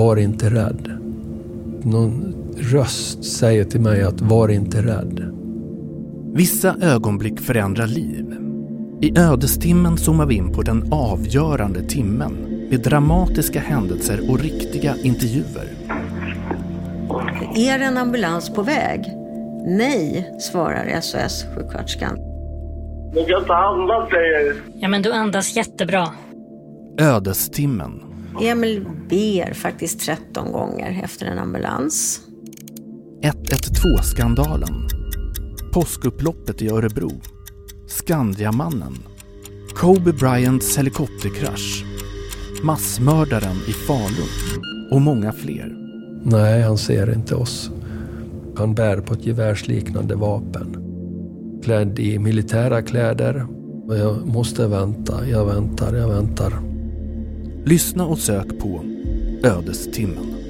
var inte rädd. Någon röst säger till mig att var inte rädd. Vissa ögonblick förändrar liv. I ödestimmen zoomar vi in på den avgörande timmen med dramatiska händelser och riktiga intervjuer. Är en ambulans på väg? Nej, svarar SOS-sjuksköterskan. Jag kan inte andas säger Ja, men du andas jättebra. Ödestimmen. Emil ber faktiskt 13 gånger efter en ambulans. 112-skandalen. Påskupploppet i Örebro. Skandiamannen. Kobe Bryants helikopterkrasch. Massmördaren i Falun. Och många fler. Nej, han ser inte oss. Han bär på ett gevärsliknande vapen. Klädd i militära kläder. Och jag måste vänta, jag väntar, jag väntar. Lyssna och sök på Ödestimmen.